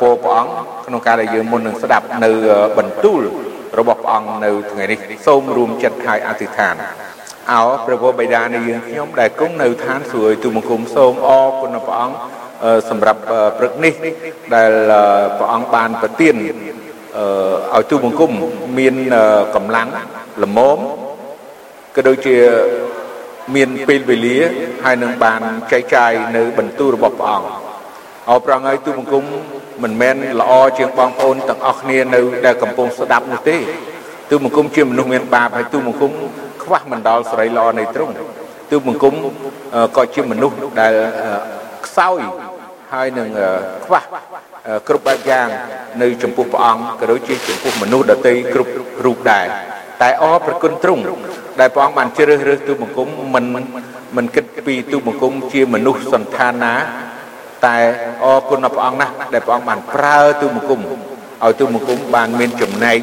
ពោព្រះអង្គក្នុងការដែលយើងមុននឹងស្ដាប់នៅបន្ទូលរបស់ព្រះអង្គនៅថ្ងៃនេះសូមរួមចិត្តហើយអធិដ្ឋានអោព្រះបិតានៃយើងខ្ញុំដែលគង់នៅឋានសួគ៌ទូបង្គំសូមអរគុណព្រះអង្គសម្រាប់ព្រឹកនេះដែលព្រះអង្គបានប្រទានឲ្យទូបង្គំមានកម្លាំងល្មមក៏ដូចជាមានពេលវេលាហើយនឹងបានចែកចាយនៅបន្ទូលរបស់ព្រះអង្គអរប្រងឲ្យទូបង្គំមិ នមែនល្អជាងបងប្អូនទាំងអស់គ្នានៅដែលកំពុងស្ដាប់នោះទេទូបង្គំជាមនុស្សមានបាបហើយទូបង្គំខ្វះមិនដល់សេរីល្អនៃទ្រង់ទូបង្គំក៏ជាមនុស្សដែលខ្សោយហើយនឹងខ្វះគ្រប់បែបយ៉ាងនៅចំពោះព្រះអង្គក៏ដូចជាចំពោះមនុស្សដទៃគ្រប់រូបដែរតែអរប្រគុណទ្រង់ដែលព្រះអង្គបានជ្រើសរើសទូបង្គំមិនមិនគិតពីទូបង្គំជាមនុស្សសន្តានណា តែអរគុណដល់ព្រះអង្គណាស់ដែលព្រះអង្គបានប្រើទូបង្គំឲ្យទូបង្គំបានមានចំណែក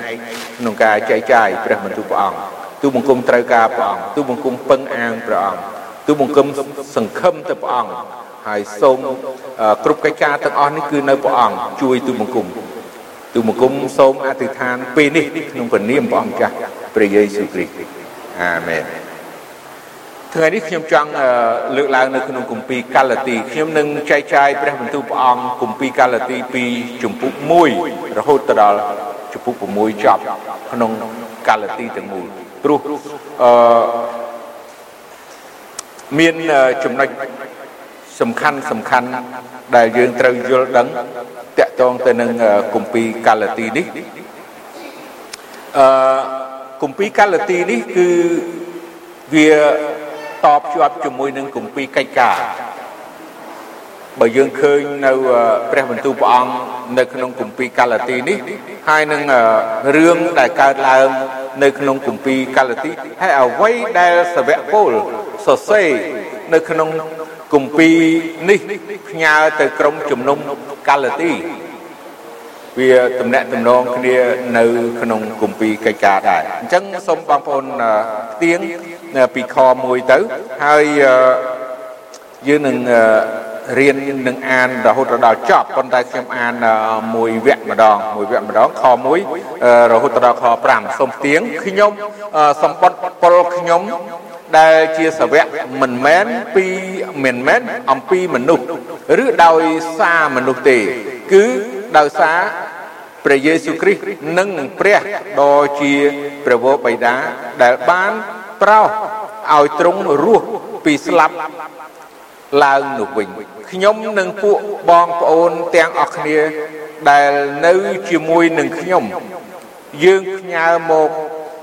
ក្នុងការចែកចាយព្រះបន្ទូលព្រះអង្គទូបង្គំត្រូវការព្រះអង្គទូបង្គំពឹងអាងព្រះអង្គទូបង្គំសង្ឃឹមទៅព្រះអង្គហើយសូមគ្រប់កិច្ចការទាំងអស់នេះគឺនៅព្រះអង្គជួយទូបង្គំទូបង្គំសូមអធិដ្ឋានពេលនេះក្នុងព្រះនាមព្រះអង្គម្ចាស់ព្រះយេស៊ូវគ្រីស្ទអាមែន ថ្ងៃនេះខ្ញុំចង់លើកឡើងនៅក្នុងគម្ពីរកាឡាទីខ្ញុំនឹងចែកចាយព្រះបន្ទូលព្រះអង្គគម្ពីរកាឡាទីពីជំពូក1រហូតទៅដល់ជំពូក6ចប់ក្នុងកាឡាទីទាំងមូលព្រោះអឺមានចំណុចសំខាន់សំខាន់ដែលយើងត្រូវយល់ដឹងតកតងទៅនឹងគម្ពីរកាឡាទីនេះអឺគម្ពីរកាឡាទីនេះគឺវា តបជាប់ជាមួយនឹងគម្ពីរកិច្ចការបើយើងឃើញនៅព្រះបន្ទូលព្រះអង្គនៅក្នុងគម្ពីរកាឡាទីនេះហើយនឹងរឿងដែលកើតឡើងនៅក្នុងគម្ពីរកាឡាទីហើយអ្វីដែលសាវកពលសរសេរនៅក្នុងគម្ពីរនេះផ្ញើទៅក្រុមជំនុំកាឡាទី វាតំណាក់តំណងគ្នានៅក្នុងគម្ពីរកិច្ចការដែរអញ្ចឹងសូមបងប្អូនផ្ទៀងពីខ1ទៅហើយយើងនឹងរៀននឹងអានរហូតដល់ចប់ប៉ុន្តែខ្ញុំអានមួយវគ្គម្ដងមួយវគ្គម្ដងខ1រហូតដល់ខ5សូមផ្ទៀងខ្ញុំសម្បត្តិពលខ្ញុំដែលជាសាវកមិនមែនពីមិនមែនអំពីមនុស្សឬដោយសារមនុស្សទេ គឺដោយសារ ព្រះយេស៊ូវគ្រីស្ទនិងព្រះដ៏ជាព្រះវរបិតាដែលបានប្រោសឲ្យទ្រង់រស់ពីស្លាប់ឡើងនោះវិញខ្ញុំនិងពួកបងប្អូនទាំងអស់គ្នាដែលនៅជាមួយនឹងខ្ញុំ យើងផ្ញើមក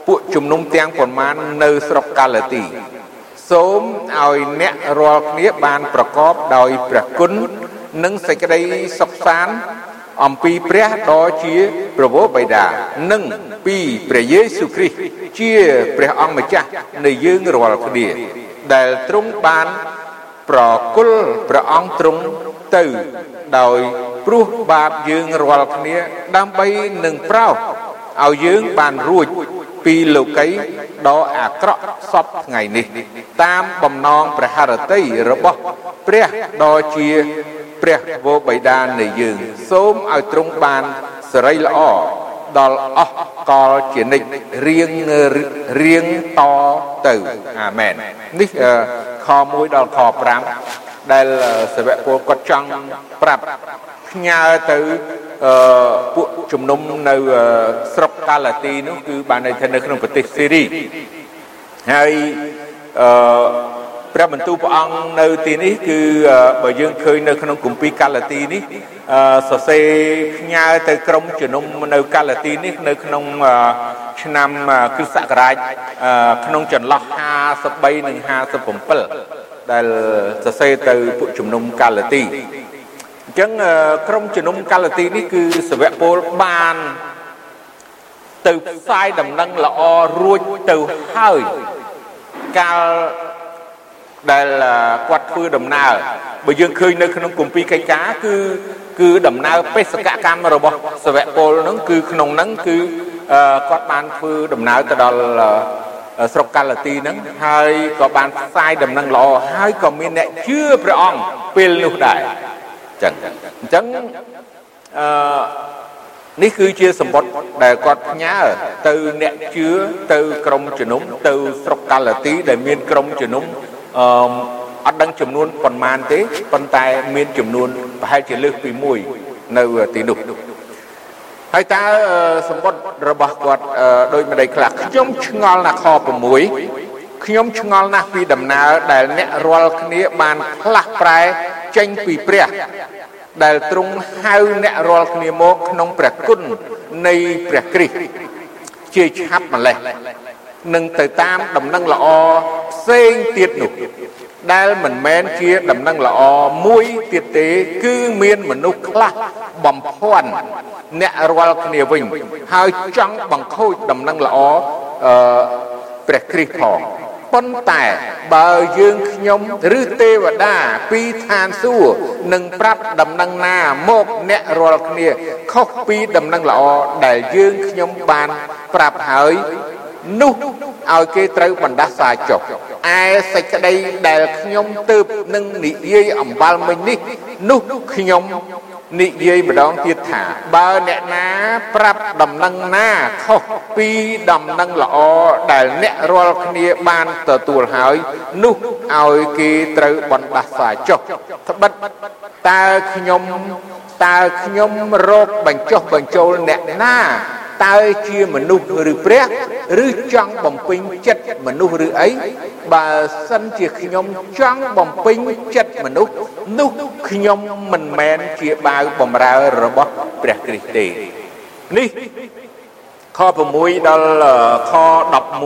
ពួកជំនុំទាំងប៉ុន្មាននៅស្រុកកាឡាទី សូមឲ្យអ្នករាល់គ្នាបានប្រកបដោយព្រះគុណនិងសេចក្តីសុខសាន្ត អំពីព្រះដ៏ជាព្រះវរបិតានិងពីព្រះយេស៊ូវគ្រីស្ទជាព្រះអង្គម្ចាស់នៃយើងរាល់គ្នា ដែលទ្រង់បានប្រគល់ព្រះអង្គទ្រង់ទៅដោយព្រោះបាបយើងរាល់គ្នាដើម្បីនឹងប្រោសឲ្យយើងបានរួចពីលោកីដ៏អាក្រក់សពថ្ងៃនេះ តាមបំណងព្រះハរតីរបស់ព្រះដ៏ជា ព្រះវរបិតានៃយើង សូមឲ្យទ្រង់បានសេរីល្អដល់អស់កលជានិច្ចរៀងរៀងតទៅអាមែននេះខ1ដល់ខ5ដែលសាវកពលគាត់ចង់ប្រាប់ផ្ញើទៅពួកជំនុំនៅស្រុកកាឡាទីនោះគឺបានន័យថានៅក្នុងប្រទេសសេរីហើយអឺ ព្រះបន្ទូលព្រះអង្គនៅទីនេះគឺបើយើងឃើញនៅក្នុងគម្ពីរកាឡាទីនេះសរសេរផ្ញើទៅក្រុមជំនុំនៅកាឡាទីនេះនៅក្នុងឆ្នាំគ្រិស្តសករាជក្នុងចន្លោះ53និង57ដែលសរសេរទៅពួកជំនុំកាឡាទីអញ្ចឹងក្រុមជំនុំកាឡាទីនេះគឺសវៈពលបានទៅផ្សាយដំណឹងល្អរួចទៅហើយកាល ដែលគាត់ធ្វើដំណើរបើយើងឃើញនៅក្នុងគម្ពីរកិច្ចការគឺគឺដំណើរបេសកកម្មរបស់សវៈពលហ្នឹងគឺក្នុងហ្នឹងគឺគាត់បានធ្វើដំណើរទៅដល់ស្រុកកាឡាទីហ្នឹងហើយក៏បានផ្សាយដំណឹងល្អហើយក៏មានអ្នកជឿព្រះអង្គពេលនោះដែរអញ្ចឹងអញ្ចឹងអឺនេះគឺជាសម្បត្តិដែលគាត់ផ្ញើទៅអ្នកជឿទៅក្រុមជំនុំទៅស្រុកកាឡាទីដែលមានក្រុមជំនុំ អឺអត់ដឹងចំនួនប៉ុន្មានទេប៉ុន្តែមានចំនួនប្រហែលជាលើសពី1នៅទីនោះហើយតើសម្បត្តិរបស់គាត់ដូចម្ដេចខ្លះខ្ញុំឆ្ងល់ណាស់ខ6ខ្ញុំឆ្ងល់ណាស់ពីដំណើរដែលអ្នករាល់គ្នាបានផ្លាស់ប្រែចេញពីព្រះដែលទ្រង់ហៅអ្នករាល់គ្នាមកក្នុងព្រះគុណនៃព្រះគ្រីស្ទជាឆាប់ម្លេះ នឹងទៅតាមដំណឹងល្អផ្សេងទៀតនោះដែលមិនមែនជាដំណឹងល្អមួយទៀតទេ គឺមានមនុស្សខ្លះបំភាន់អ្នករាល់គ្នាវិញ ហើយចង់បង្ខូចដំណឹងល្អអឺព្រះគ្រីស្ទផងប៉ុន្តែបើយើងខ្ញុំឬទេវតាពីឋានសួគ៌នឹងប្រាប់ដំណឹងណាមកអ្នករាល់គ្នាខុសពីដំណឹងល្អដែលយើងខ្ញុំបានប្រាប់ហើយ នោះឲ្យគេត្រូវបណ្ដាសាចុះឯសេចក្តីដែលខ្ញុំទើបនឹងនិយាយអំបាលមិញនេះ នោះខ្ញុំនិយាយម្ដងទៀតថា បើអ្នកណាប្រាប់ដំណឹងណាខុសពីដំណឹងល្អដែលអ្នករាល់គ្នាបានទទួលហើយ នោះឲ្យគេត្រូវបណ្ដាសាចុះត្បិតតើខ្ញុំតើខ្ញុំរកបញ្ចុះបញ្ចូលអ្នកណា តើជាមនុស្សឬព្រះឬចង់បំពេញចិត្តមនុស្សឬអីបើសិនជាខ្ញុំចង់បំពេញចិត្តមនុស្សនោះខ្ញុំមិនមែនជាបាវបំរើរបស់ព្រះគ្រីស្ទទេនេះខ6ដល់ខ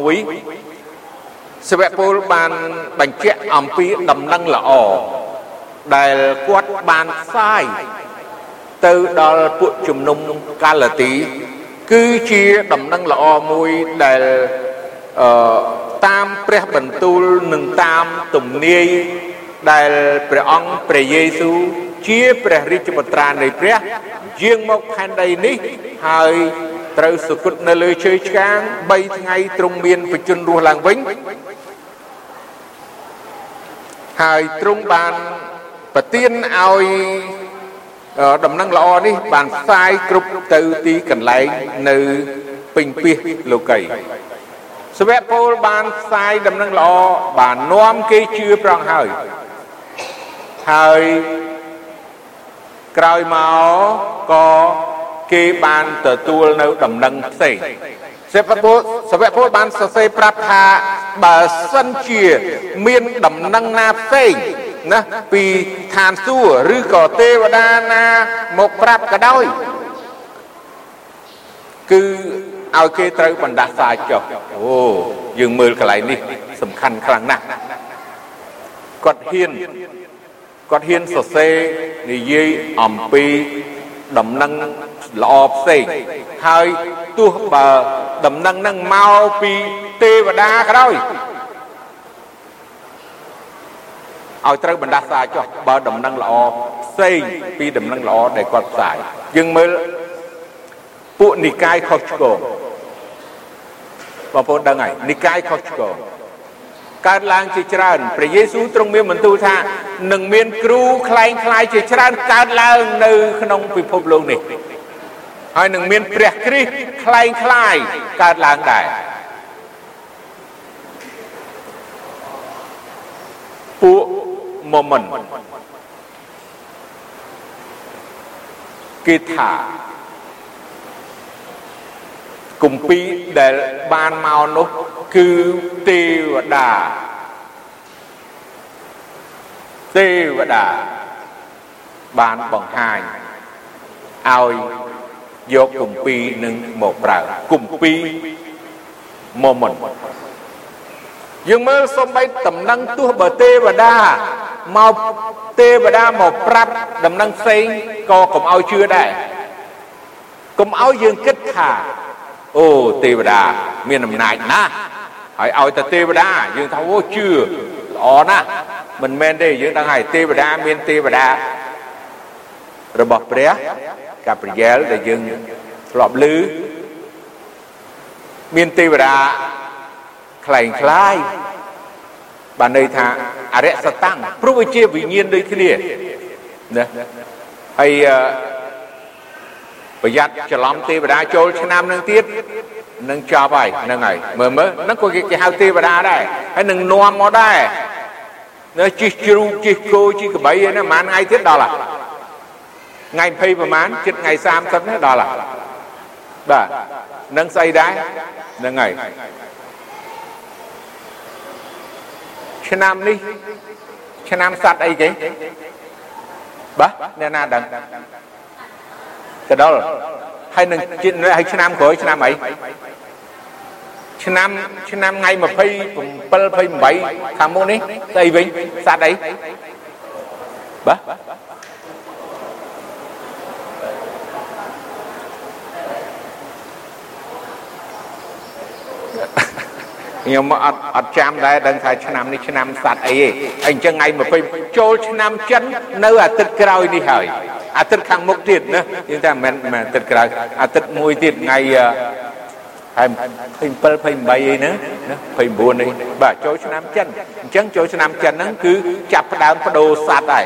11សាវកពលបានបញ្ជាក់អំពីដំណឹងល្អដែលគាត់បានផ្សាយទៅដល់ពួកជំនុំកាឡាទី គឺជាដំណឹងល្អមួយដែលអឺតាមព្រះបន្ទូលនិងតាមទំនាយដែលព្រះអង្គព្រះយេស៊ូវជាព្រះរាជបុត្រានៃព្រះយាងមកផែនដីនេះហើយត្រូវសុគតនៅលើជើងឆ្កាង3ថ្ងៃទ្រង់មានបជនរស់ឡើងវិញហើយទ្រង់បានប្រទានឲ្យ ដំណឹងល្អនេះបានផ្សាយគ្រប់ទៅទីកន្លែងនៅពេញពាសលោកីសវៈពលបានផ្សាយដំណឹងល្អបាននាំគេជឿប្រងហើយហើយក្រោយមកក៏គេបានទទួលនៅដំណឹងផ្សេងសវៈពលសវៈពលបានសរសេរប្រាប់ថាបើសិនជា មានដំណឹងណាផ្សេង ណាពីឋានសួគ៌ឬក៏ទេវតាណាមកប្រាប់ក៏ដោយគឺឲ្យគេត្រូវបណ្ដាសាចុះអូយើងមើលកន្លែងនេះសំខាន់ខ្លាំងណាស់គាត់ហ៊ានគាត់ហ៊ានសរសេរនិយាយអំពីដំណឹងល្អផ្សេងហើយទោះបើដំណឹងនឹងមកពីទេវតាក៏ដោយ ឲ្យត្រូវបណ្ដាសាចុះបើដំណឹងល្អផ្សេងពីដំណឹងល្អដែលគាត់ផ្សាយយើងមើលពួកនិកាយខុសឆ្គងបងប្អូនដឹងហើយនិកាយខុសឆ្គងកើតឡើងជាច្រើនព្រះយេស៊ូវទ្រង់មានបន្ទូលថានឹងមានគ្រូคล้ายคล้ายជាច្រើនកើតឡើងនៅក្នុងពិភពលោកនេះហើយនឹងមានព្រះគ្រីស្ទคล้ายคล้ายកើតឡើងដែរ moment គេថាគម្ពីរដែលបានមកនោះគឺទេវតាទេវតាបានបង្ហាញឲ្យយកគម្ពីរនឹងមកប្រើគម្ពីរ moment យើងមើលសំបីតំណែងទោះបើទេវតាមកទេវតាមកប្រាប់ដំណឹងផ្សេងក៏កុំឲ្យជឿដែរកុំឲ្យយើងគិតថាអូទេវតាមានអំណាចណាស់ហើយឲ្យតែទេវតាយើងថាអូជឿល្អណាស់មិនមែនទេយើងដឹងហើយទេវតាមានទេវតារបស់ព្រះកាព្រីយ៉ែលដែលយើងធ្លាប់ឮមានទេវតា ខ្លែងខ្លាយបានន័យថាអរិយសតាំងព្រោះវាជាវិញ្ញាណដូចគ្នាណាហើយប្រយ័ត្នច្រឡំទេវតាចូលឆ្នាំនឹងទៀតនឹងចប់ហើយហ្នឹងហើយមើលមើលហ្នឹងក៏គេហៅទេវតាដែរហើយនឹងនាំមកដែរនៅជិះជ្រូកជិះគោជិះក្របីហ្នឹងប្រហែលថ្ងៃទៀតដល់ហើយថ្ងៃ20ប្រហែលជិតថ្ងៃ30ហ្នឹងដល់ហើយបាទនឹងស្អីដែរហ្នឹងហើយ ឆ្នាំនេះឆ្នាំសត្វអីគេបាទអ្នកណាដឹងទៅដល់ហើយនឹងហើយឆ្នាំក្រោយឆ្នាំអីឆ្នាំឆ្នាំថ្ងៃ27 28ខាងមុខនេះស្អីវិញសត្វអីបាទអ ខ្ញុំអត់អត់ចាំដែរដឹងថាឆ្នាំនេះឆ្នាំសัตว์អីទេអញ្ចឹងថ្ងៃ20ចូលឆ្នាំចិននៅអាទិត្យក្រោយនេះហើយអាទិត្យខាងមុខទៀតណាយើងថាមិនមែនអាទិត្យក្រោយអាទិត្យមួយទៀតថ្ងៃហើយ27 28អីណា29នេះបាទចូលឆ្នាំចិនអញ្ចឹងចូលឆ្នាំចិនហ្នឹងគឺចាប់ផ្ដើមបដូរសัตว์ហើយ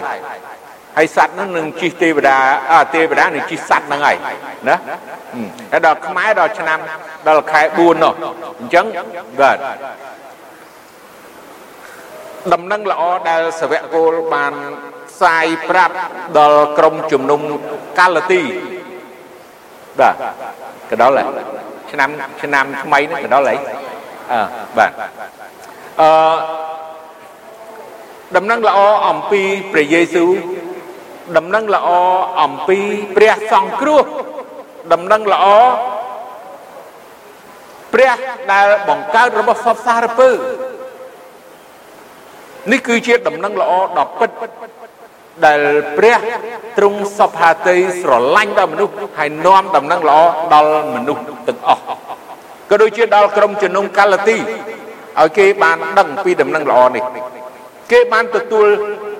ហើយសัตว์ហ្នឹងនឹងជិះទេវតាអាទេវតានឹងជិះសัตว์ហ្នឹងហើយណាហើយដល់ខ្មែរដល់ឆ្នាំដល់ខែ4នោះអញ្ចឹងបាទដំណឹងល្អដែលសវគោលបានផ្សាយប្រាប់ដល់ក្រមជំនុំកាលទីបាទកដល់ហើយឆ្នាំឆ្នាំថ្មីនេះកដល់ហើយអឺបាទអឺដំណឹងល្អអំពីព្រះយេស៊ូវ ដំណឹងល្អអំពីព្រះសង្គ្រោះដំណឹងល្អព្រះដែលបង្កើតរបស់សពសារពើនេះគឺជាដំណឹងល្អដ៏ពិតដែលព្រះទ្រង់សពហាតីស្រឡាញ់ដល់មនុស្សហើយនាំដំណឹងល្អដល់មនុស្សទាំងអស់ក៏ដូចជាដល់ក្រុមជំនុំកាឡាទីឲ្យគេបានដឹងពីដំណឹងល្អនេះ គេបានទទួល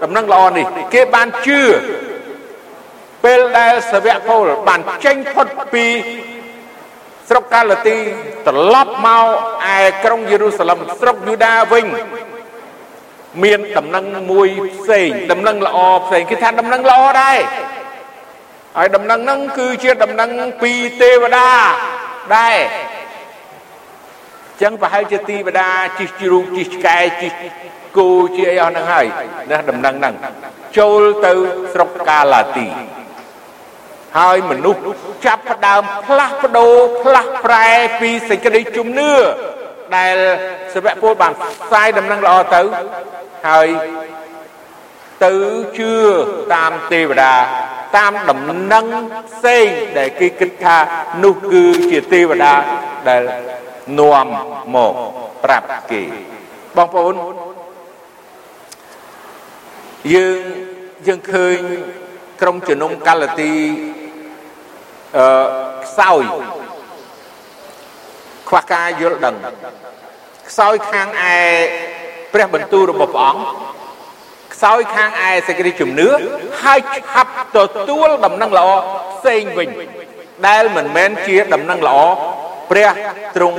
ដំណឹងល្អនេះ គេបានជឿពេលដែលសាវកពលបានចេញផុតពីស្រុកកាឡាទីត្រឡប់មកឯក្រុងយេរូសាឡឹមស្រុកយូដាវិញមានដំណឹងមួយផ្សេងដំណឹងល្អផ្សេងគេថាដំណឹងល្អដែរហើយដំណឹងហ្នឹងគឺជាដំណឹងពីទេវតាដែរ ចឹងប្រហែលជាទេវតាជិះជ្រូកជិះឆ្កែជិះគោជាអីអស់ហ្នឹងហើយណាដំណឹងហ្នឹងចូលទៅស្រុកកាឡាទី ហើយមនុស្សចាប់ផ្ដើមផ្លាស់ប្ដូរផ្លាស់ប្រែពីសេចក្តីជំនឿដែលសាវកពលបានផ្សាយដំណឹងល្អទៅហើយទៅជឿតាមទេវតាតាមដំណឹងផ្សេងដែលគេគិតថានោះគឺជាទេវតាដែល នាំមកប្រាប់គេបងប្អូនយើងយើងឃើញក្រុមជំនុំកាឡាទីអឺខ្សោយខ្វះការយល់ដឹងខ្សោយខាងឯព្រះបន្ទូលរបស់ព្រះអង្គខ្សោយខាងឯសេចក្តីជំនឿហើយឆាប់ទទួលដំណឹងល្អផ្សេងវិញដែលមិនមែនជាដំណឹងល្អ ព្រះទ្រង់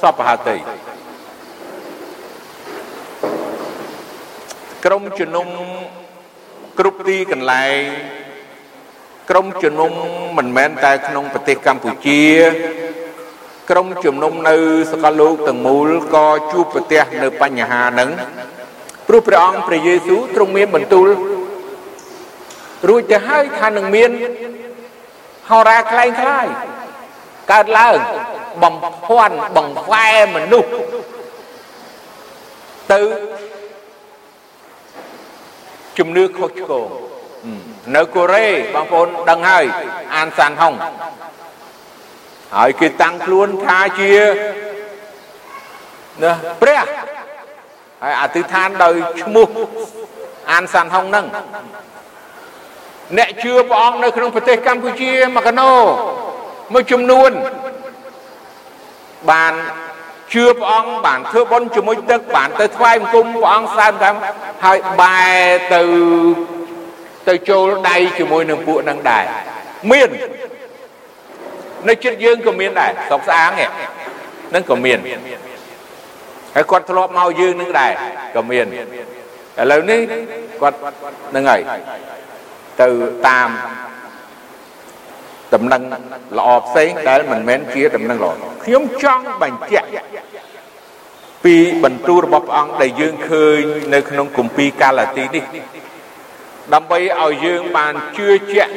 សពហតីក្រុមជំនុំគ្រប់ទីកន្លែងក្រុមជំនុំមិនមែនតែក្នុងប្រទេសកម្ពុជា ក្រុមជំនុំនៅសកលលោកទាំងមូលក៏ជួបប្រទះនៅបញ្ហាហ្នឹងព្រោះព្រះអង្គព្រះយេស៊ូវទ្រង់មានបន្ទូលរួចទៅហើយថានឹងមានហោរាខ្លែងខ្លាយកើតឡើង បំភាន់បង្វែមនុស្សទៅជំនឿខុសឆ្គងនៅកូរ៉េបងប្អូនដឹងហើយអានសានហុងហើយគេតាំងខ្លួនថាជាណាព្រះហើយអធិដ្ឋានដោយឈ្មោះអានសានហុងហ្នឹងអ្នកជឿព្រះអង្គនៅក្នុងប្រទេសកម្ពុជាមួយកណោមួយចំនួន បានជឿព្រះអង្គបានធ្វើបុណ្យជាមួយទឹកបានទៅថ្វាយបង្គំព្រះអង្គសើមតាមហើយបែរទៅទៅចូលដៃជាមួយនឹងពួកនឹងដែរមាននៅចិត្តយើងក៏មានដែរស្រុកស្អាងហ្នឹងក៏មានហើយគាត់ធ្លាប់មកយើងនឹងដែរក៏មានឥឡូវនេះគាត់ហ្នឹងហើយទៅតាម ដំណឹងល្អផ្សេងដែលមិនមែនជាដំណឹងល្អខ្ញុំចង់បញ្ជាក់ពីបន្ទូលរបស់ព្រះអង្គដែលយើងឃើញនៅក្នុងគម្ពីរកាឡាទីនេះដើម្បីឲ្យយើងបានជឿជាក់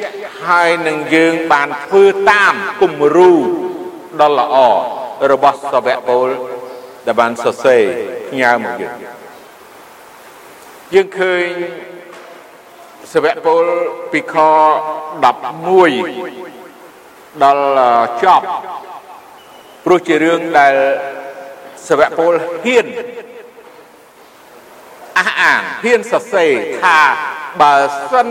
ហើយនឹងយើងបានធ្វើតាមគំរូដ៏ល្អរបស់សាវកពលដែលបានសរសេរផ្ញើមកយើងយើងឃើញសាវកពលពីខ11 ដល់ចប់ព្រោះជារឿងដែលសវៈពលហ៊ានអះអាងហ៊ានសរសេរថាបើសិន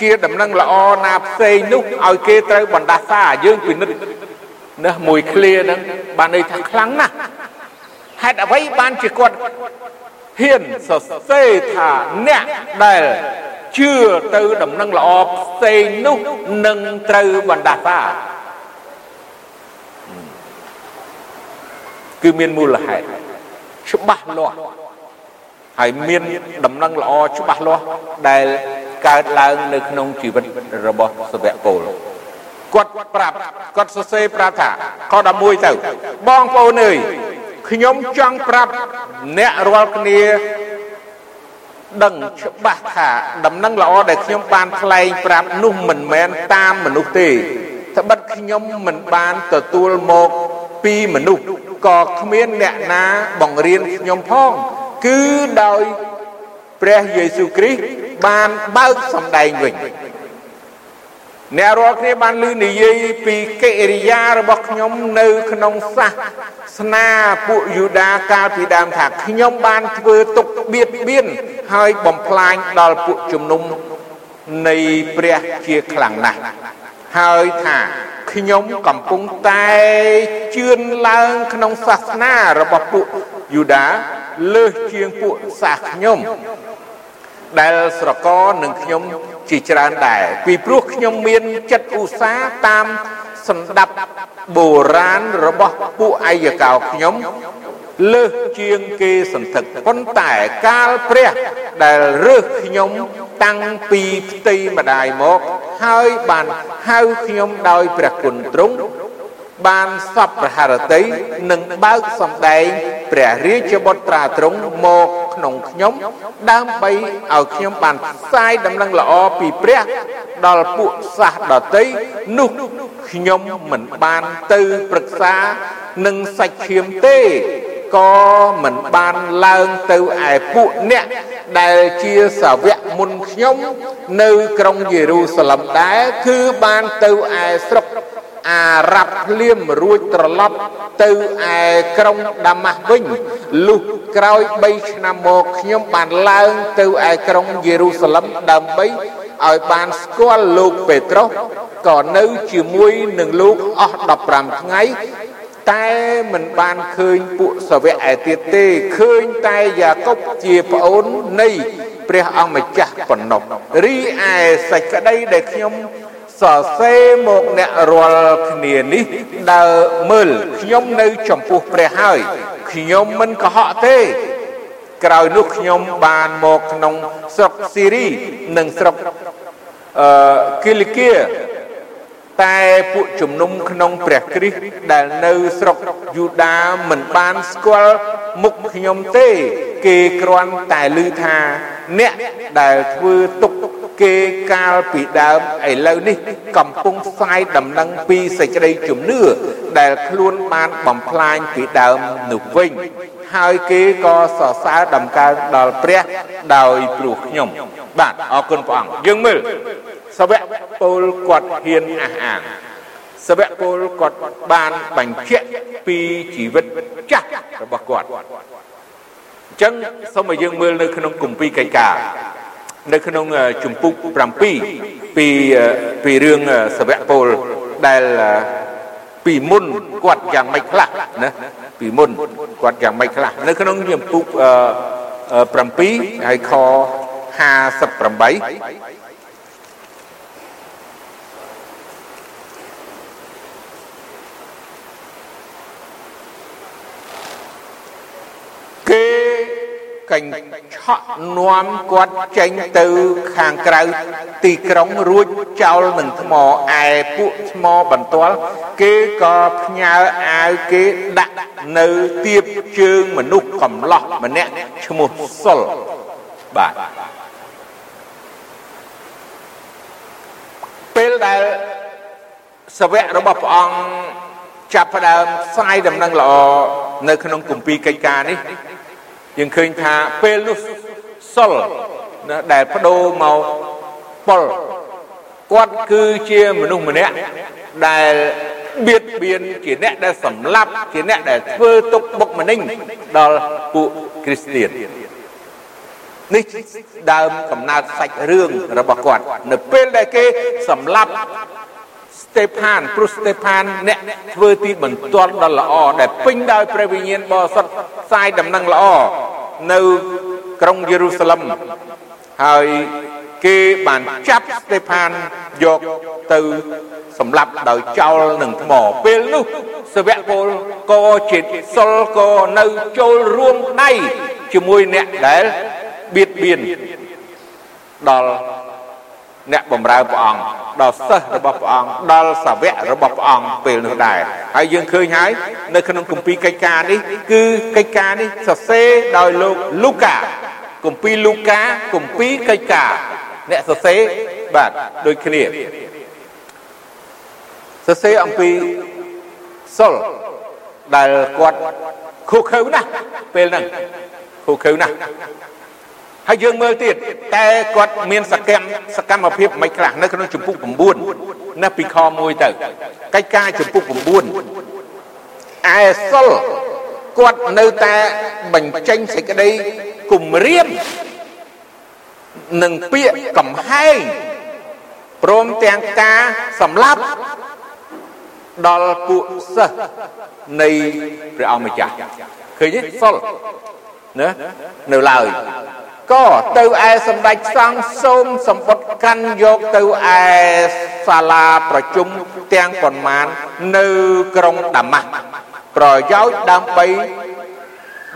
ជាដំណឹងល្អណាផ្សេងនោះឲ្យគេត្រូវបណ្ដាសាយើងពិនិត្យណាមួយឃ្លាហ្នឹងបានន័យថាខ្លាំងណាស់ហេតុអ្វីបានជាគាត់ហ៊ានសរសេរថាអ្នកដែល ជឿទៅដំណឹងល្អផ្សេងនោះនឹងត្រូវបណ្ដាសាគឺមានមូលហេតុច្បាស់លាស់ហើយមានដំណឹងល្អច្បាស់លាស់ដែលកើតឡើងនៅក្នុងជីវិតរបស់សវៈពលគាត់ប្រាប់គាត់សរសេរប្រាប់ថាខ11ទៅបងប្អូនអើយខ្ញុំចង់ប្រាប់អ្នករាល់គ្នា ដឹងច្បាស់ថាដំណឹងល្អដែលខ្ញុំបានថ្លែងប្រាប់នោះមិនមែនតាមមនុស្សទេត្បិតខ្ញុំមិនបានទទួលមកពីមនុស្សក៏គ្មានអ្នកណាបង្រៀនខ្ញុំផង គឺដោយព្រះយេស៊ូវគ្រីស្ទបានបើកសម្ដែងវិញ អ្នករាល់គ្នាបានឮនិយាយពីកិរិយារបស់ខ្ញុំនៅក្នុងសាសនាពួកយូដាកាលពីដើមថាខ្ញុំបានធ្វើទុកបៀតបៀនហើយបំផ្លាញដល់ពួកជំនុំនៃព្រះជាខ្លាំងណាស់ហើយថាខ្ញុំកំពុងតែជឿនឡើងក្នុងសាសនារបស់ពួកយូដាលើសជាងពួកសាសខ្ញុំ ដែលស្រកនឹងខ្ញុំជាច្រើនដែរពីព្រោះខ្ញុំមានចិត្តឧស្សាហ៍តាមសម្ដាប់បុរាណរបស់ពួកអាយកោខ្ញុំលើសជាងគេសន្ធឹកប៉ុន្តែកាលព្រះដែលរើសខ្ញុំតាំងពីផ្ទៃម្ដាយមកហើយបានហៅខ្ញុំដោយព្រះគុណទ្រង់បានសពប្រហារតីនិងបើកសម្ដែងព្រះរាជបុត្រាទ្រង់មក ក្នុងខ្ញុំ ដើម្បីឲ្យខ្ញុំបានផ្សាយដំណឹងល្អពីព្រះដល់ពួកសាសដតីនោះខ្ញុំមិនបានទៅប្រឹក្សានឹងសាច់ឈាមទេក៏មិនបានឡើងទៅឯពួកអ្នកដែលជាសាវកមុនខ្ញុំ នៅក្រុងយេរូសាឡឹមដែរគឺបានទៅឯស្រុក អារ៉ាប់ភ្លាមរួចត្រឡប់ទៅឯក្រុងដាម៉ាស់វិញលុះក្រោយ3ឆ្នាំមកខ្ញុំបានឡើងទៅឯក្រុងយេរូសាឡឹមដើម្បីឲ្យបានស្គាល់លោកពេត្រុសក៏នៅជាមួយនឹងលោកអស់15ថ្ងៃតែមិនបានឃើញពួកសាវកឯទៀតទេឃើញតែយ៉ាកុបជាប្អូននៃព្រះអង្គម្ចាស់ប៉ុណ្ណោះរីឯសេចក្តីដែលខ្ញុំ សរសេរមកអ្នករាល់គ្នានេះដើរមើលខ្ញុំនៅចំពោះព្រះហើយខ្ញុំមិនកុហកទេក្រោយនោះខ្ញុំបានមកក្នុងស្រុកស៊ីរីនិងស្រុកអឺគីលីគាតែពួកជំនុំក្នុងព្រះគ្រីស្ទដែលនៅស្រុកយូដាមិនបានស្គាល់មុខខ្ញុំទេ គេគ្រាន់តែឮថា អ្នកដែលធ្វើទុក គេកាលពីដើមឥឡូវនេះកំពុងផ្សាយដំណឹងពីសេចក្តីជំនឿដែលខ្លួនបានបំផ្លាញពីដើមនោះវិញហើយគេក៏សរសើរដំកើងដល់ព្រះដោយព្រោះខ្ញុំ បាទអរគុណព្រះអង្គយើងមើលសវៈពលគាត់ហ៊ានអះអាងសវៈពលគាត់បានបញ្ជាក់ពីជីវិតចាស់របស់គាត់អញ្ចឹងសូមឲ្យយើងមើលនៅក្នុងគម្ពីរកៃកា នៅក្នុងជំពូក7ពីពីរឿងសវៈពលដែលពីមុនគាត់យ៉ាងម៉េចខ្លះណាពីមុនគាត់យ៉ាងម៉េចខ្លះនៅក្នុងជំពូក7ហើយខ58គេ កញ្ឆក់នាំគាត់ចេញទៅខាងក្រៅទីក្រុងរួចចោលនឹងថ្មឯពួកថ្មបន្ទាល់គេក៏ផ្ញើអាវគេដាក់នៅទៀបជើងមនុស្សកំឡោះម្នាក់ឈ្មោះសុលបាទពេលដែលសវៈរបស់ព្រះអង្គចាប់ផ្ដើមផ្សាយដំណឹងល្អនៅក្នុងគម្ពីរកិច្ចការនេះ យើងឃើញថាពេលនោះសុលណាដែលបដូរមកប៉ុលគាត់គឺជាមនុស្សម្នាក់ដែលបៀតបៀនជាអ្នកដែលសម្លាប់ជាអ្នកដែលធ្វើទុកបុកម្នេញដល់ពួកគ្រីស្ទាននេះដើមកំណើតសាច់រឿងរបស់គាត់ នៅពេលដែលគេសម្លាប់ស្តេផានព្រោះស្តេផានអ្នកធ្វើទីបន្ទាល់ដ៏ល្អដែលពេញដោយព្រះវិញ្ញាណបរិសុទ្ធផ្សាយដំណឹងល្អនៅក្រុងយេរូសាឡឹមហើយគេបានចាប់ស្តេផានយកទៅសម្លាប់ដោយចោលនឹងថ្មពេលនោះសវៈពលក៏ជាសុលក៏នៅចូលរួមដៃជាមួយអ្នកដែលបៀតបៀនដល់អ្នកបម្រើព្រះអង្គ ដល់សិស្សរបស់ព្រះអង្គដល់សាវករបស់ព្រះអង្គពេលនោះដែរហើយយើងឃើញហើយនៅក្នុងគម្ពីរកិច្ចការនេះគឺកិច្ចការនេះសរសេរដោយលោកលូកាគម្ពីរលូកាគម្ពីរកិច្ចការអ្នកសរសេរបាទដូចគ្នាសរសេរអំពីសុលដែលគាត់ខុសខើណាស់ពេលហ្នឹងខុសខើណាស់ ហើយយើងមើលទៀតតែគាត់មានសកម្មសកម្មភាពមិនខ្លះនៅក្នុងចម្ពោះ9ណាពីខ1ទៅកិច្ចការចម្ពោះ9ឯសុលគាត់នៅតែបញ្ចេញសេចក្តីគំរាមនឹងពាក្យកំហែងព្រមទាំងការសម្លាប់ដល់ពួកសិស្សនៃព្រះអង្គម្ចាស់ឃើញទេសុលណានៅឡើយ ក៏ទៅឯសម្ដេចសង្ឃសូមសម្បត្តិកាន់យកទៅឯសាលាប្រជុំទាំងប៉ុន្មាននៅក្រុងដាម៉ាស់ប្រយោជន៍ដើម្បី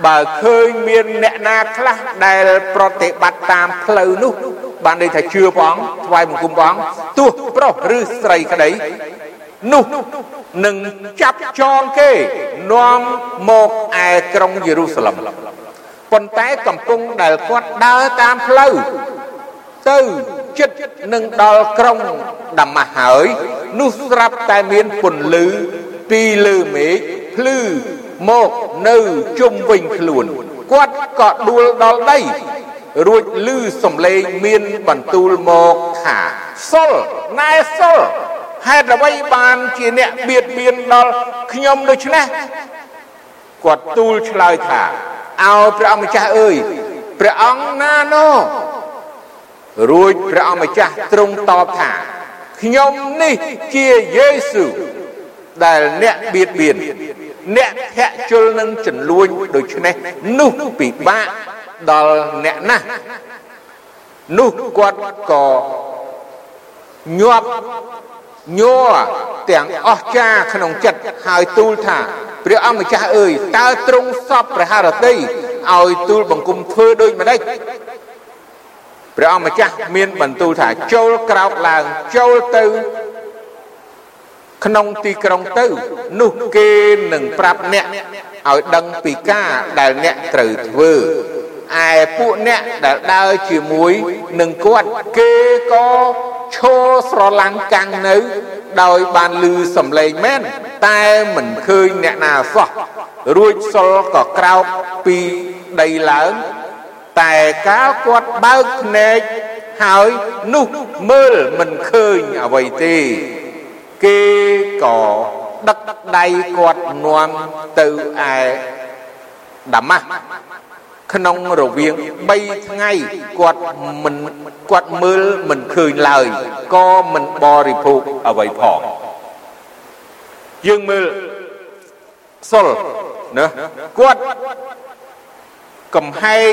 បើឃើញមានអ្នកណាខ្លះដែលប្រតិបត្តិតាមផ្លូវនោះ បានន័យថាជឿព្រះអង្គថ្វាយបង្គំព្រះអង្គទោះប្រុសឬស្រីក្តីនោះនឹងចាប់ចងគេនាំមកឯក្រុងយេរូសាឡឹម ប៉ុន្តែកំពុងដែលគាត់ដើរតាមផ្លូវទៅចិត្តនឹងដល់ក្រុងដាម៉ាស់ហើយនោះស្រាប់តែមានពន្លឺពីលើមេឃភ្លឺមកនៅជុំវិញខ្លួនគាត់ក៏ដួលដល់ដីរួចឮសំឡេងមានបន្ទូលមកថាសុលណែសុលហេតុអ្វីបានជាអ្នកបៀតបៀនដល់ខ្ញុំដូច្នេះ គាត់ទូលឆ្លើយថាឲ្យព្រះអង្គម្ចាស់អើយព្រះអង្គណាណោរួចព្រះអង្គម្ចាស់ទ្រង់តបថាខ្ញុំនេះជាយេស៊ូដែលអ្នកបៀតបៀនអ្នកធាក់ជលនឹងចន្លួញដូច្នេះនោះពិបាកដល់អ្នកណាស់នោះគាត់ក៏ញាប់ញ័រទាំងអស់ចាក្នុងចិត្តហើយទូលថា ព្រះអង្គម្ចាស់អើយតើទ្រង់សពព្រះハរតីឲ្យទូលបង្គំធ្វើដូចម្ដេចព្រះអង្គម្ចាស់មានបន្ទូលថាចូលក្រោកឡើងចូលទៅក្នុងទីក្រុងទៅនោះគេនឹងប្រាប់អ្នកឲ្យដឹងពីការដែលអ្នកត្រូវធ្វើឯពួកអ្នកដែលដើរជាមួយនឹងគាត់គេក៏ឈរស្រឡាំងកាំងនៅ ដោយបានលឺសំឡេងមែនតែមិនឃើញអ្នកណាសោះរួចសុលក៏ក្រោកពីដីឡើងតែកាលគាត់បើកភ្នែកហើយនោះមើលមិនឃើញអ្វីទេ គេក៏ដឹកដៃគាត់នាំទៅឯដាម៉ាស់ ក្នុងរវាង3ថ្ងៃគាត់មិនគាត់មើលមិនឃើញឡើយក៏មិនបរិភោគអ្វីផងយើងមើលសុលណាគាត់កំហែង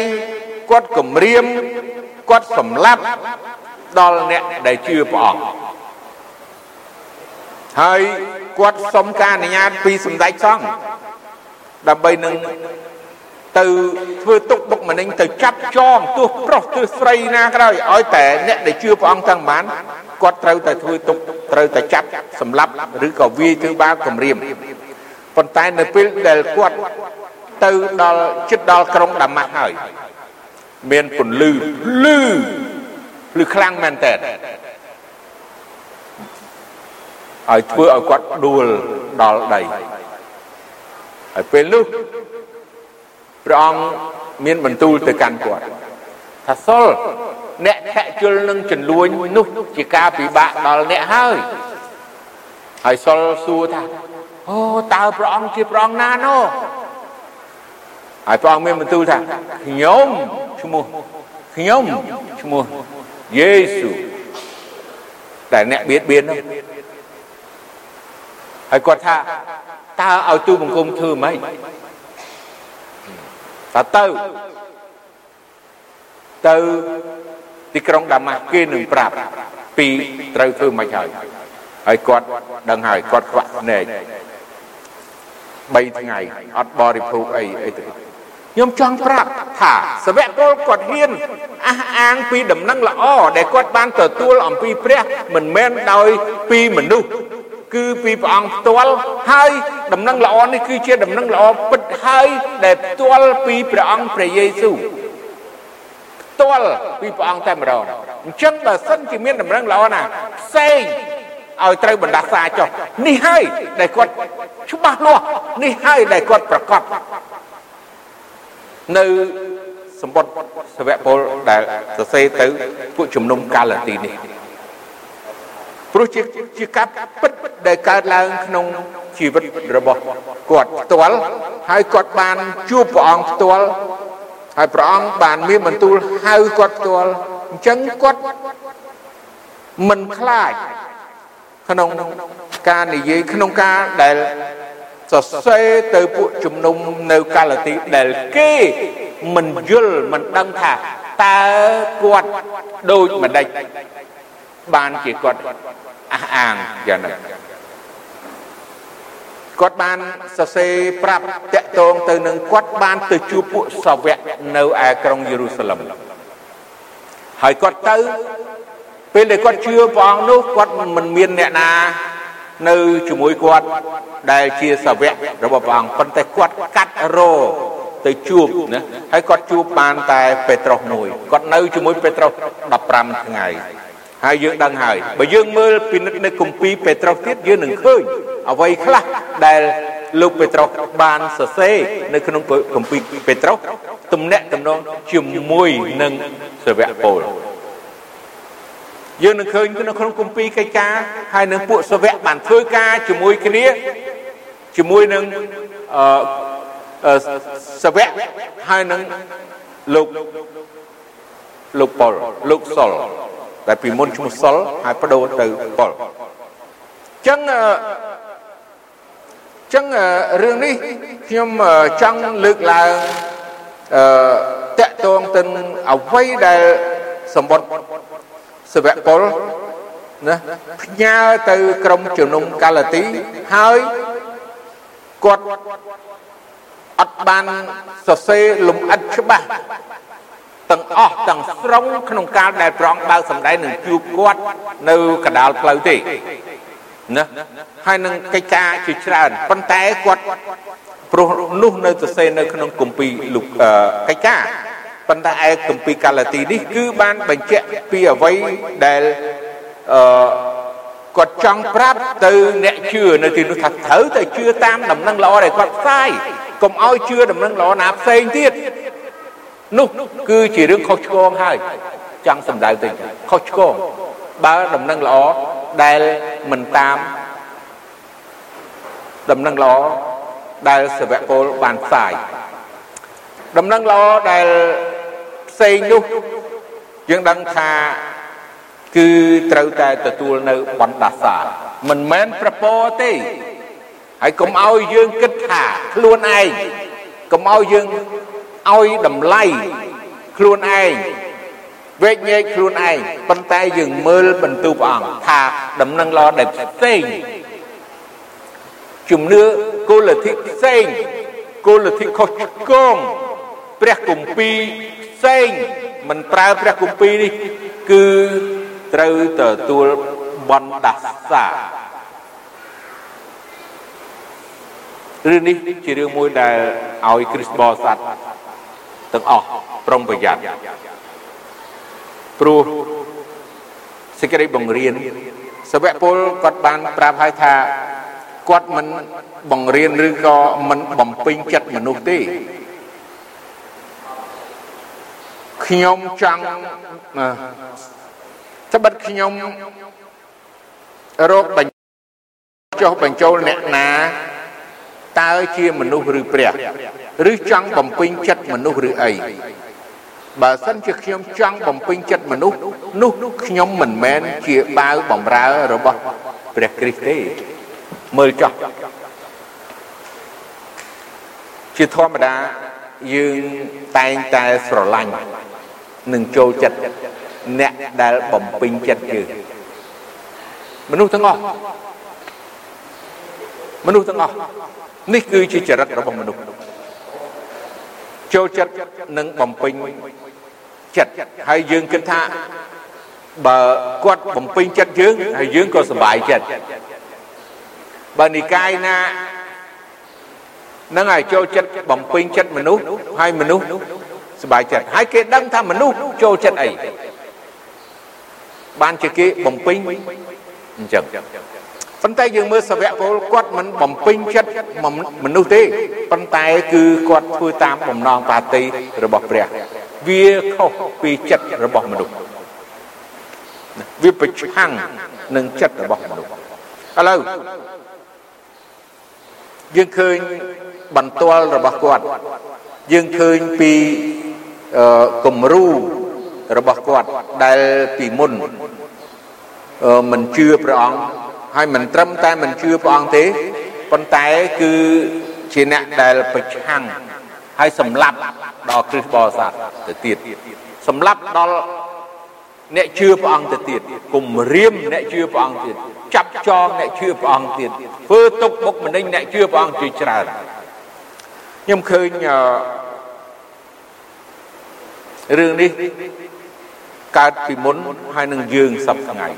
គាត់គំរាមគាត់សម្លាប់ដល់អ្នកដែលជឿព្រះអង្គហើយគាត់សុំការអនុញ្ញាតពីសម្ដេចសង្ឃដើម្បីនឹង ទៅធ្វើទុកបុកម្នេញទៅចាប់ចងទោះប្រុសទោះស្រីណាក៏ដោយឲ្យតែអ្នកដែលជឿព្រះអង្គទាំងបានគាត់ត្រូវតែធ្វើទុកត្រូវតែចាប់សម្លាប់ឬក៏វាយធ្វើបាបគំរាមប៉ុន្តែនៅពេលដែលគាត់ទៅដល់ចិត្តដល់ក្រុងដាម៉ាស់ហើយមានពន្លឺលឺលឺខ្លាំងមែនតើឲ្យធ្វើឲ្យគាត់ដួលដល់ដីហើយពេលនោះ ព្រះអង្គមានបន្ទូលទៅកាន់គាត់ថាសុលអ្នកខជុលនឹងចលួញនោះជាការពិបាកដល់អ្នកហើយហើយសុលសួរថាអូតើព្រះអង្គជាព្រះអង្គណានោះហើយព្រះអង្គមានបន្ទូលថាខ្ញុំឈ្មោះខ្ញុំឈ្មោះយេស៊ូដែលអ្នកបៀតបៀននោះហើយគាត់ថាតើឲ្យទូបង្គំធ្វើម៉េច តើទៅទៅទីក្រុងដាម៉ាស់គេនឹងប្រាប់ពីត្រូវធ្វើម៉េចហើយហើយគាត់ដឹងហើយគាត់ខ្វាក់ភ្នែក3ថ្ងៃអត់បរិភោគអីអីទៅខ្ញុំចង់ប្រាប់ថាសវៈពលគាត់ហ៊ានអះអាងពីដំណឹងល្អដែលគាត់បានទទួលអំពីព្រះមិនមែនដោយពីមនុស្ស គឺពីព្រះអង្គផ្ទាល់ហើយដំណឹងល្អនេះគឺជាដំណឹងល្អពិតហើយដែលផ្ទាល់ពីព្រះអង្គព្រះយេស៊ូវផ្ទាល់ពីព្រះអង្គតែម្ដងអញ្ចឹងបើសិនជាមានដំណឹងល្អណាផ្សេងឲ្យត្រូវបណ្ដាសាចុះនេះហើយដែលគាត់ច្បាស់លាស់នេះហើយដែលគាត់ប្រកាសនៅសម្បត្តិសវៈពលដែលសរសេរទៅពួកជំនុំកាឡាទីនេះ ព្រោះជាជាការពិតដែលកើតឡើងក្នុងជីវិតរបស់គាត់ផ្ទាល់ហើយគាត់បានជួបព្រះអង្គផ្ទាល់ហើយព្រះអង្គបានមានបន្ទូលហៅគាត់ផ្ទាល់អញ្ចឹងគាត់មិនខ្លាចក្នុងការនិយាយក្នុងការដែលសរសេរទៅពួកជំនុំនៅកាឡាទីដែលគេមិនយល់មិនដឹងថាតើគាត់ដូចម្ដេច បានជាគាត់អះអាងយ៉ាងហ្នឹងគាត់បានសរសេរប្រាប់តាក់ទងទៅនឹងគាត់បានទៅជួបពួកសាវកនៅឯក្រុងយេរូសាឡឹមហើយគាត់ទៅពេលដែលគាត់ជឿព្រះអង្គនោះគាត់មិនមានអ្នកណានៅជាមួយគាត់ដែលជាសាវករបស់ព្រះអង្គប៉ុន្តែគាត់កាត់រោទៅជួបណាហើយគាត់ជួបបានតែ ពេត្រុសមួយគាត់នៅជាមួយពេត្រុស15ថ្ងៃ ហើយយើងដឹងហើយបើយើងមើលពិនិត្យនៅគម្ពីរពេត្រុសទៀតយើងនឹងឃើញអ្វីខ្លះដែលលោកពេត្រុសបានសរសេរនៅក្នុងគម្ពីរពេត្រុសទំនាក់ទំនងជាមួយនឹងសាវកពលយើងនឹងឃើញនៅក្នុងគម្ពីរកិច្ចការហើយនឹងពួកសាវកបានធ្វើការជាមួយគ្នាជាមួយនឹងអឺសាវកហើយនឹងលោកលោកប៉ុលលោកសុល តែពីមុនឈ្មោះសុលហើយបដូរទៅប៉ុលអញ្ចឹងអញ្ចឹងរឿងនេះខ្ញុំចង់លើកឡើងអឺតកតងទៅអ្វីដែលសម្បត្តិសវៈពលណាផ្ញើទៅក្រុមជំនុំកាឡាទីហើយគាត់អត់បានសរសេរលំអិតច្បាស់ ទាំងអស់ទាំងស្រុងក្នុងកាលដែលព្រះអង្គបើកសម្ដែងនឹងជួបគាត់នៅកដាលផ្លូវទេណាហើយនឹងកិច្ចការជាច្រើនប៉ុន្តែគាត់ព្រោះនោះនៅសរសេរនៅក្នុងគម្ពីរលុកកិច្ចការប៉ុន្តែឯគម្ពីរកាឡាទីនេះគឺបានបញ្ជាក់ពីអ្វីដែលអឺគាត់ចង់ប្រាប់ទៅអ្នកជឿនៅទីនោះថាត្រូវតែជឿតាមដំណឹងល្អដែលគាត់ផ្សាយកុំឲ្យជឿដំណឹងល្អណាផ្សេងទៀត នោះគឺជារឿងខុសឆ្គងហើយចង់សម្ដៅទៅខុសឆ្គងបើដំណឹងល្អដែលមិនតាមដំណឹងល្អដែលសាវកពលបានផ្សាយដំណឹងល្អដែលផ្សេងនោះយើងដឹងថាគឺត្រូវតែទទួលនៅបណ្ដាសាមិនមែនប្រពោទេហើយកុំឲ្យយើងគិតថាខ្លួនឯងកុំឲ្យយើង ឲ្យតម្លៃខ្លួនឯងវេកញែកខ្លួនឯងប៉ុន្តែយើងមើលបន្ទូព្រះអង្គថាដំណឹងល្អដែលផ្សេងជំនឿគោលលទ្ធិផ្សេងគោលលទ្ធិខុសឆ្គងព្រះគម្ពីរផ្សេងមិនប្រើព្រះគម្ពីរនេះ គឺត្រូវទទួលបណ្ដាសារឿងនេះជារឿងមួយដែលឲ្យគ្រិស្តបរិស័ទ ទាំងអស់ប្រុងប្រយ័ត្នព្រោះសេចក្តីបង្រៀនសវៈពលគាត់បានប្រាប់ឲ្យថាគាត់មិនបង្រៀនឬក៏មិនបំពេញចិត្តមនុស្សទេខ្ញុំចង់ត្បិតខ្ញុំរោគបញ្ចុះបញ្ចូលអ្នកណាតើជាមនុស្សឬព្រះ ឬចង់បំពេញចិត្តមនុស្សឬអីបើសិនជាខ្ញុំចង់បំពេញចិត្តមនុស្សនោះខ្ញុំមិនមែនជាបាវបំរើរបស់ព្រះគ្រីស្ទទេមើលចោះជាធម្មតាយើងតែងតែស្រឡាញ់និងចូលចិត្តអ្នកដែលបំពេញចិត្តយើងមនុស្សទាំងអស់មនុស្សទាំងអស់នេះគឺជាចរិតរបស់មនុស្ស ចូលចិត្តនិងបំពេញចិត្តហើយយើងគិតថាបើគាត់បំពេញចិត្តយើងហើយយើងក៏សប្បាយចិត្តបើនិកាយណានឹងឲ្យចូលចិត្តបំពេញចិត្តមនុស្សហើយមនុស្សសប្បាយចិត្តហើយគេដឹងថាមនុស្សចូលចិត្តអីបានជាគេបំពេញអញ្ចឹង ប៉ុន្តែយើងមើលសាវកពលគាត់មិនបំពេញចិត្តមនុស្សទេប៉ុន្តែគឺគាត់ធ្វើតាមបំណងបាទីរបស់ព្រះ វាខុសពីចិត្តរបស់មនុស្សវាប្រឆាំងនឹងចិត្តរបស់មនុស្សឥឡូវយើងឃើញបន្ទាល់របស់គាត់ យើងឃើញពីគំរូរបស់គាត់ដែលពីមុនមិនជឿព្រះអង្គ ហើយមិនត្រឹមតែមិនជឿព្រះអង្គទេប៉ុន្តែគឺជាអ្នកដែលប្រឆាំងហើយសម្លាប់ដល់គ្រិស្តបរិស័ទទៅទៀតសម្លាប់ដល់អ្នកជឿព្រះអង្គទៅទៀតគំរាមអ្នកជឿព្រះអង្គទៀតចាប់ចងអ្នកជឿព្រះអង្គទៀតធ្វើទុកបុកម្នេញអ្នកជឿព្រះអង្គជាច្រើនខ្ញុំឃើញរឿងនេះកើតពីមុនហើយនឹងយើងសពថ្ងៃ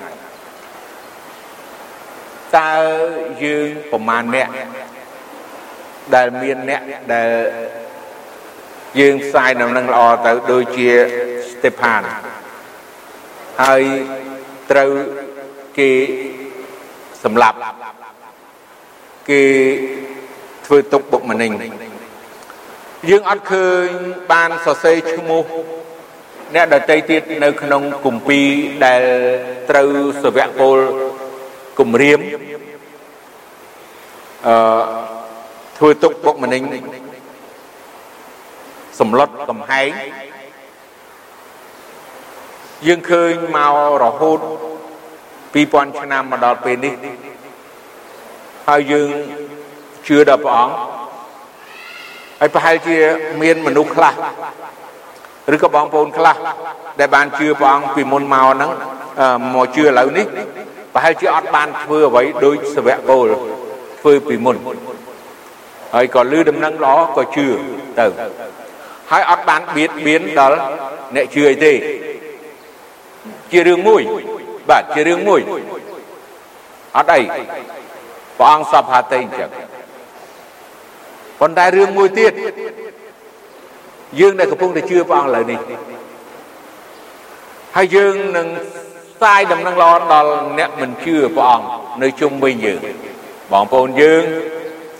តើយើងប្រមាណអ្នកដែលមានអ្នកដែលយើងផ្សាយដំណឹងល្អទៅដូចជាស្តេផានហើយត្រូវគេសម្លាប់គេធ្វើទុកបុកម្នេញយើងអត់ឃើញបានសរសេរឈ្មោះអ្នកដតីទៀតនៅក្នុងគម្ពីរដែលត្រូវសវៈពល គម្រាមអឺធ្វើទុកបុកម្នេញសម្លុតកំហែងយើងឃើញមករហូត2000ឆ្នាំមកដល់ពេលនេះហើយយើងជឿដល់ព្រះអង្គហើយប្រហែលជាមានមនុស្សខ្លះឬក៏បងប្អូនខ្លះដែលបានជឿព្រះអង្គពីមុនមកហ្នឹងមកជឿឥឡូវនេះ ប្រហែលជាអត់បានធ្វើអ្វីដូចសវៈពលធ្វើពីមុនហើយក៏លឺដំណឹងល្អក៏ជឿទៅហើយអត់បានបៀតបៀនដល់អ្នកជឿអីទេជារឿងមួយបាទជារឿងមួយអត់អីព្រះអង្គសពហាតេអញ្ចឹងប៉ុន្តែរឿងមួយទៀតយើងដែលកំពុងតែជឿព្រះអង្គឥឡូវនេះហើយយើងនឹង ផ្សាយដំណឹងល្អដល់អ្នកមិនជឿព្រះអង្គនៅជុំវិញយើងបងប្អូនយើង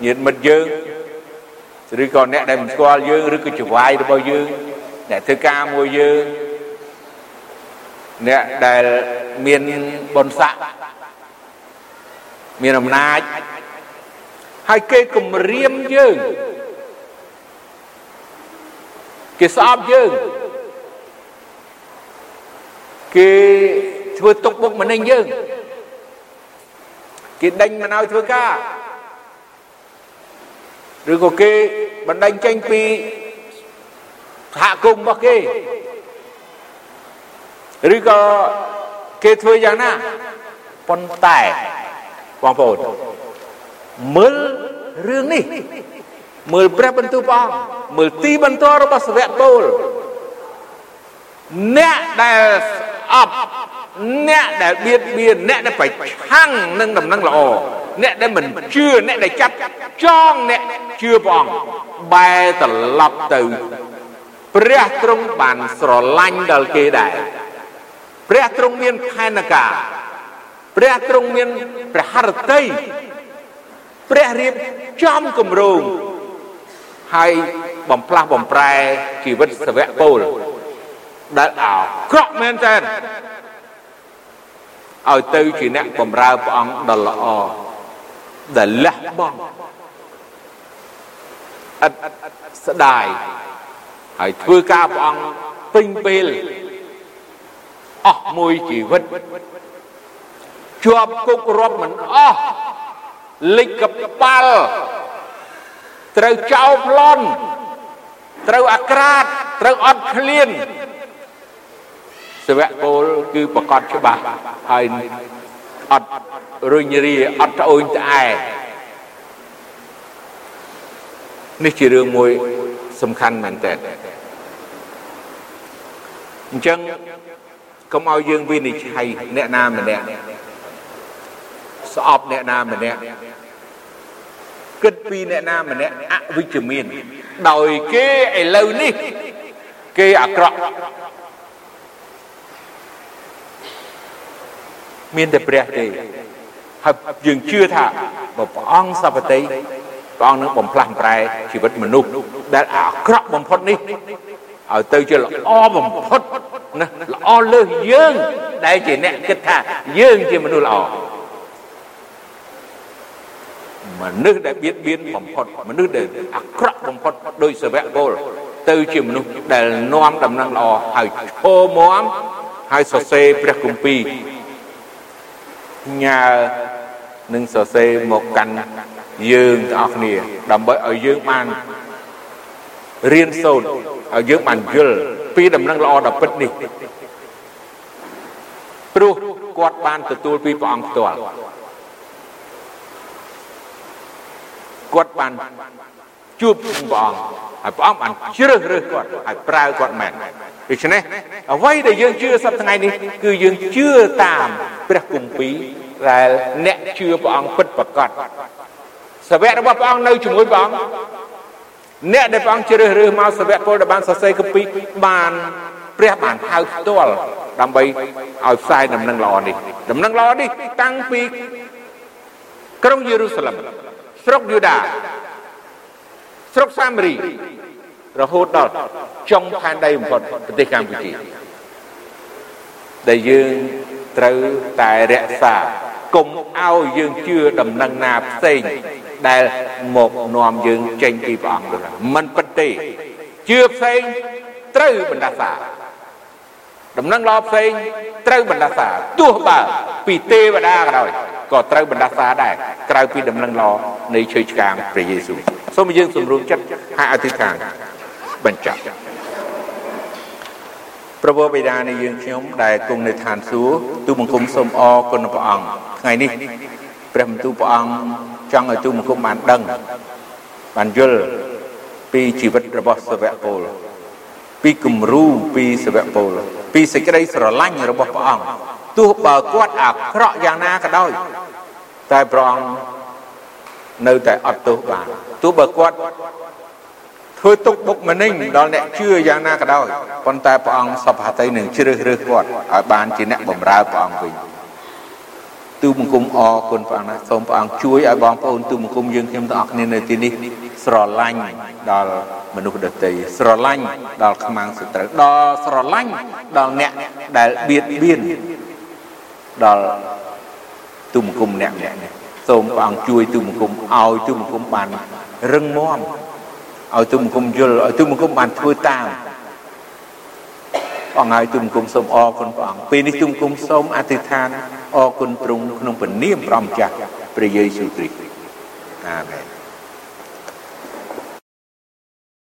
ញាតិមិត្តយើងឬក៏អ្នកដែលមិនស្គាល់យើងឬក៏ចវាយរបស់យើងអ្នកធ្វើការមួយយើងអ្នកដែលមានបុណ្យស័ក្តិមានអំណាចហើយគេគំរាមយើងគេស្អប់យើងគេ ធ្វើទុកបុកម្នេញយើងគេដេញមិនឲ្យធ្វើការឬក៏គេបណ្ដេញចេញពីសហគមន៍របស់គេឬក៏គេធ្វើយ៉ាងណាប៉ុន្តែបងប្អូនមើលរឿងនេះមើលព្រះបន្ទូលព្រះអង្គមើលទីបន្ទាល់របស់សវៈពលអ្នកដែលស្អប់ អ្នកដែលបៀតបៀនអ្នកដែលប្រឆាំងនឹងដំណឹងល្អអ្នកដែលមិនជឿអ្នកដែលចាប់ចងអ្នកជឿព្រះអង្គបែរត្រឡប់ទៅព្រះទ្រង់បានស្រឡាញ់ដល់គេដែរព្រះទ្រង់មានផែនការព្រះទ្រង់មានព្រះハរតីព្រះរៀបចំគម្រោងហើយបំផ្លាស់បំប្រែជីវិតសវៈពលដែលអក្រក់មែនតើ ឲ្យទៅជាអ្នកបម្រើព្រះអង្គដ៏ល្អដែលលះបង់អត់ស្ដាយហើយធ្វើការព្រះអង្គពេញពេលអស់មួយជីវិតជាប់គុករាប់មិនអស់លិចកប៉ាល់ត្រូវចោលប្លន់ត្រូវអាក្រាតត្រូវអត់ឃ្លាន សវៈពលគឺប្រកាសច្បាស់ហើយអត់រុញរាអត់ត្អូញត្អែនេះជារឿងមួយសំខាន់មែនតើអញ្ចឹងកុំឲ្យយើងវិនិច្ឆ័យអ្នកណាម្នាក់ស្អប់អ្នកណាម្នាក់គិតពីអ្នកណាម្នាក់អវិជ្ជមាន ដោយគេឥឡូវនេះ គេអាក្រក់ មានតែព្រះទេហើយយើងជឿថាបើព្រះអង្គសពតិព្រះអង្គនឹងបំផ្លាស់ប្រែជីវិតមនុស្សដែលអាក្រក់បំផុតនេះឲ្យទៅជាល្អបំផុតណាល្អលើសយើងដែលជាអ្នកគិតថាយើងជាមនុស្សល្អមនុស្សដែលបៀតបៀនបំផុតមនុស្សដែលអាក្រក់បំផុតដោយសវៈពលទៅជាមនុស្សដែលនាំដំណឹងល្អហើយឈោមមហើយសរសេរព្រះគម្ពីរ ញើនឹងសរសេរមកកាន់យើងទាំងអស់គ្នា ដើម្បីឲ្យយើងបានរៀនសូត្រឲ្យយើងបានយល់ពីដំណឹងល្អដ៏ពិតនេះព្រោះគាត់បានទទួលពីព្រះអង្គផ្ទាល់គាត់បានជួបព្រះអង្គហើយព្រះអង្គបានជ្រើសរើសគាត់ហើយប្រើគាត់មែន ដូច្នេះអ្វីដែលយើងជឿសប្តាហ៍ថ្ងៃនេះគឺយើងជឿតាមព្រះគម្ពីរដែលអ្នកជឿព្រះអង្គពិតប្រាកដសាវករបស់ព្រះអង្គនៅជាមួយព្រះអង្គអ្នកដែលព្រះអង្គជ្រើសរើសមកសាវកពលដែលបានសរសេរគម្ពីរបានព្រះបានហៅផ្ទាល់ដើម្បីឲ្យផ្សាយដំណឹងល្អនេះដំណឹងល្អនេះតាំងពីក្រុងយេរូសាឡឹមស្រុកយូដាស្រុកសាមារី រហូតដល់ចុងផែនដីបំផុតប្រទេសកម្ពុជាដែលយើងត្រូវតែរក្សាកុំឲ្យយើងជឿដំណឹងណាផ្សេងដែលមកនាំយើងចេញពីព្រះអង្គនោះមិនពិតទេជឿផ្សេងត្រូវបណ្ដាសាដំណឹងល្អផ្សេងត្រូវបណ្ដាសាទោះបើពីទេវតាក៏ដោយក៏ត្រូវបណ្ដាសាដែរក្រៅពីដំណឹងល្អនៃឈើឆ្កាងព្រះយេស៊ូវសូមយើងសម្រួមចិត្តហើយអធិដ្ឋាន បញ្ចប់ព្រះបិតានៃយើងខ្ញុំដែលគង់នៅឋានសួគ៌ទូបង្គំសូមអរគុណព្រះអង្គថ្ងៃនេះព្រះបន្ទូលព្រះអង្គចង់ឲ្យទូបង្គំបានដឹងបានយល់ពីជីវិតរបស់សាវកពលពីគំរូពីសាវកពលពីសេចក្តីស្រឡាញ់របស់ព្រះអង្គទោះបើគាត់អាក្រក់យ៉ាងណាក៏ដោយតែព្រះអង្គនៅតែអត់ទោសបានទោះបើគាត់ ធ្វើទុកបុកម្នេញដល់អ្នកជឿយ៉ាងណាក៏ដោយប៉ុន្តែព្រះអង្គសពហតីនឹងជ្រើសរើសគាត់ឲ្យបានជាអ្នកបម្រើព្រះអង្គវិញទូបង្គំអរគុណព្រះអង្គណាសូមព្រះអង្គជួយឲ្យបងប្អូនទូបង្គំយើងខ្ញុំទាំងអស់គ្នានៅទីនេះស្រឡាញ់ដល់មនុស្សដទៃស្រឡាញ់ដល់ខ្មាំងសត្រូវដល់ស្រឡាញ់ដល់អ្នកដែលបៀតបៀនដល់ទូបង្គំអ្នកអ្នកនេះសូមព្រះអង្គជួយទូបង្គំឲ្យទូបង្គំបានរឹងមាំ ឲ្យទូបង្គំយល់ឲ្យទូបង្គំបានធ្វើតាមអង្គហើយទូបង្គំសូមអរគុណព្រះអង្គពេលនេះទូបង្គំសូមអធិដ្ឋានអរគុណទ្រង់ក្នុងព្រះនាមព្រះម្ចាស់ព្រះយេស៊ូវគ្រីស្ទអាមែន